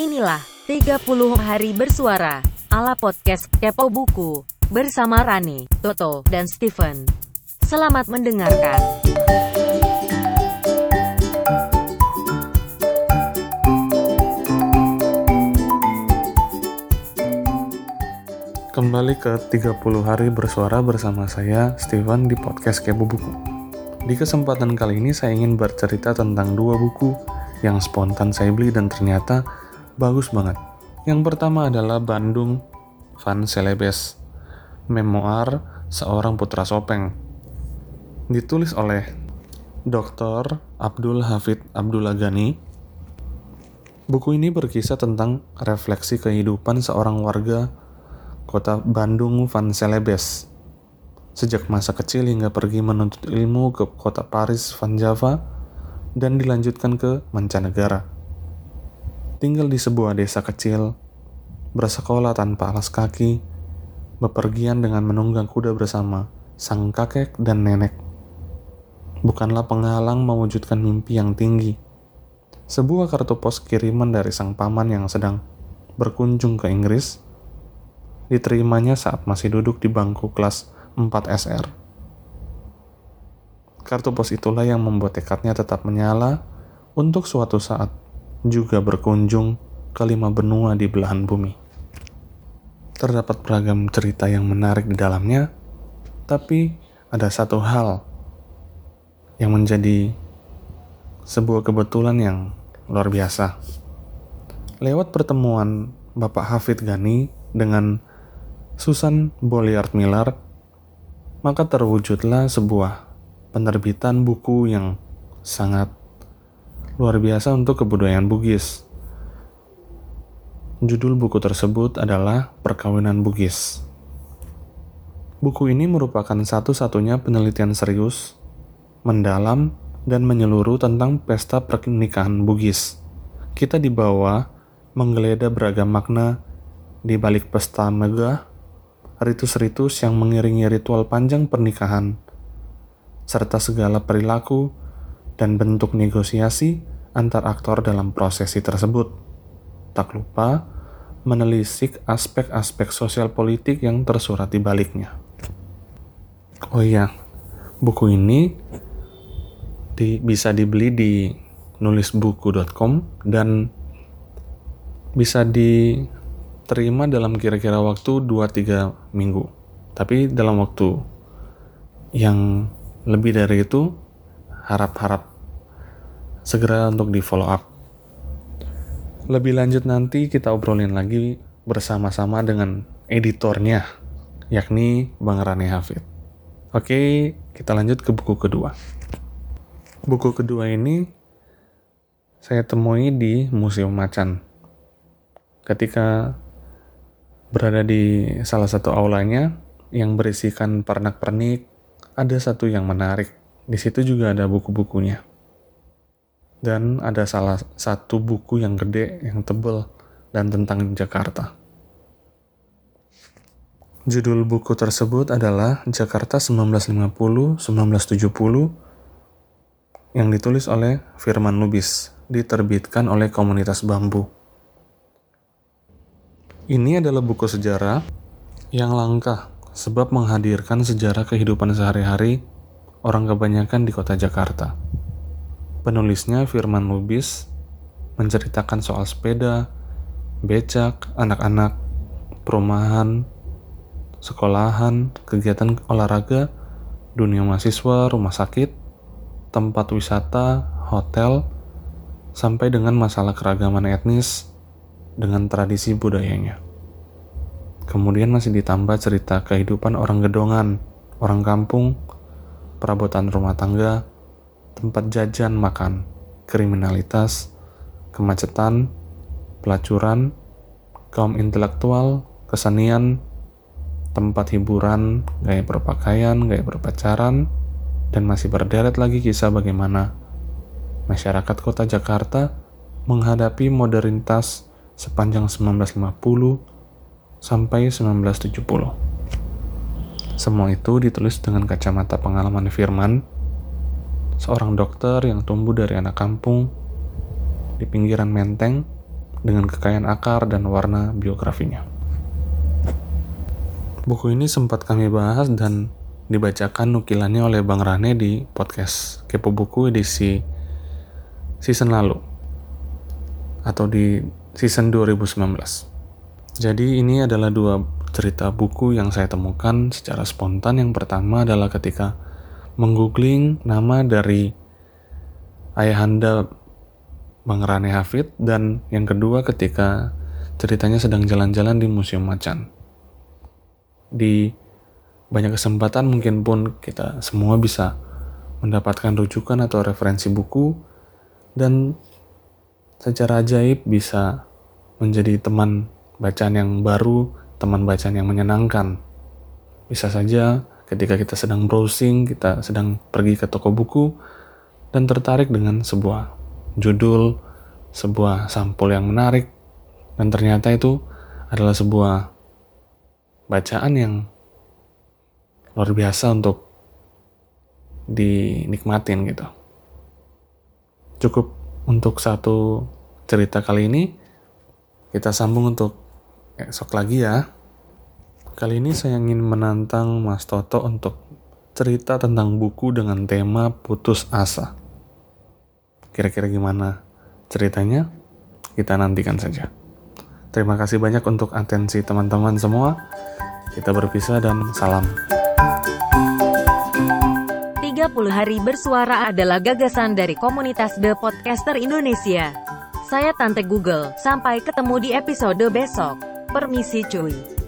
Inilah 30 hari bersuara ala podcast Kepo Buku bersama Rani, Toto, dan Steven. Selamat mendengarkan. Kembali ke 30 hari bersuara bersama saya, Steven, di podcast Kepo Buku. Di kesempatan kali ini saya ingin bercerita tentang dua buku yang spontan saya beli dan ternyata bagus banget. Yang pertama adalah Bandung Van Celebes, Memoir Seorang Putra Sopeng. Ditulis oleh Dr. Abdul Hafid Abdullah Ghani. Buku ini berkisah tentang refleksi kehidupan seorang warga kota Bandung Van Celebes. Sejak masa kecil hingga pergi menuntut ilmu ke kota Paris Van Java dan dilanjutkan ke mancanegara. Tinggal di sebuah desa kecil, bersekolah tanpa alas kaki, bepergian dengan menunggang kuda bersama sang kakek dan nenek. Bukanlah penghalang mewujudkan mimpi yang tinggi. Sebuah kartu pos kiriman dari sang paman yang sedang berkunjung ke Inggris diterimanya saat masih duduk di bangku kelas 4 SR. Kartu pos itulah yang membuat tekadnya tetap menyala untuk suatu saat juga berkunjung ke lima benua di belahan bumi. Terdapat beragam cerita yang menarik di dalamnya, tapi ada satu hal yang menjadi sebuah kebetulan yang luar biasa. Lewat pertemuan Bapak Hafid Ghani dengan Susan Bolliard Miller, maka terwujudlah sebuah penerbitan buku yang sangat luar biasa untuk kebudayaan Bugis. Judul buku tersebut adalah Perkawinan Bugis. Buku ini merupakan satu-satunya penelitian serius, mendalam, dan menyeluruh tentang pesta pernikahan Bugis. Kita dibawa menggeledah beragam makna di balik pesta megah ritus-ritus yang mengiringi ritual panjang pernikahan, serta segala perilaku dan bentuk negosiasi antar aktor dalam prosesi tersebut. Tak lupa menelisik aspek-aspek sosial politik yang tersurat di baliknya. Oh iya, buku ini di, bisa dibeli di nulisbuku.com dan bisa di terima dalam kira-kira waktu 2-3 minggu. Tapi dalam waktu yang lebih dari itu, harap-harap segera untuk di follow up. Lebih lanjut nanti kita obrolin lagi bersama-sama dengan editornya, yakni Bang Rane Hafid. Oke, kita lanjut ke buku kedua. Buku kedua ini saya temui di Museum Macan. Ketika berada di salah satu aulanya yang berisikan pernak-pernik. Ada satu yang menarik. Di situ juga ada buku-bukunya. Dan ada salah satu buku yang gede, yang tebel, dan tentang Jakarta. Judul buku tersebut adalah Jakarta 1950-1970 yang ditulis oleh Firman Lubis, diterbitkan oleh komunitas bambu. Ini adalah buku sejarah yang langka sebab menghadirkan sejarah kehidupan sehari-hari orang kebanyakan di kota Jakarta. Penulisnya Firman Lubis menceritakan soal sepeda, becak, anak-anak, perumahan, sekolahan, kegiatan olahraga, dunia mahasiswa, rumah sakit, tempat wisata, hotel, sampai dengan masalah keragaman etnis, dengan tradisi budayanya. Kemudian masih ditambah cerita kehidupan orang gedongan, orang kampung, perabotan rumah tangga, tempat jajan makan, kriminalitas, kemacetan, pelacuran, kaum intelektual, kesenian, tempat hiburan, gaya berpakaian, gaya berpacaran, dan masih berderet lagi kisah bagaimana masyarakat kota Jakarta menghadapi modernitas sepanjang 1950 sampai 1970. Semua itu ditulis dengan kacamata pengalaman Firman, seorang dokter yang tumbuh dari anak kampung di pinggiran Menteng dengan kekayaan akar dan warna biografinya. Buku ini sempat kami bahas dan dibacakan nukilannya oleh Bang Rane di podcast Kepo Buku edisi season lalu atau di season 2019. Jadi ini adalah dua cerita buku yang saya temukan secara spontan. Yang pertama adalah ketika menggoogling nama dari ayahanda Bang Rane Hafid dan yang kedua ketika ceritanya sedang jalan-jalan di Museum Macan di banyak kesempatan mungkin pun kita semua bisa mendapatkan rujukan atau referensi buku dan secara ajaib bisa menjadi teman bacaan yang baru, teman bacaan yang menyenangkan. Bisa saja ketika kita sedang browsing, kita sedang pergi ke toko buku dan tertarik dengan sebuah judul, sebuah sampul yang menarik dan ternyata itu adalah sebuah bacaan yang luar biasa untuk dinikmatin gitu. Cukup untuk satu cerita kali ini. Kita sambung untuk esok lagi ya. Kali ini saya ingin menantang Mas Toto untuk cerita tentang buku dengan tema putus asa. Kira-kira gimana ceritanya? Kita nantikan saja. Terima kasih banyak untuk atensi teman-teman semua. Kita berpisah dan salam. 30 hari bersuara adalah gagasan dari komunitas The Podcaster Indonesia. Saya Tante Google, sampai ketemu di episode besok. Permisi cuy.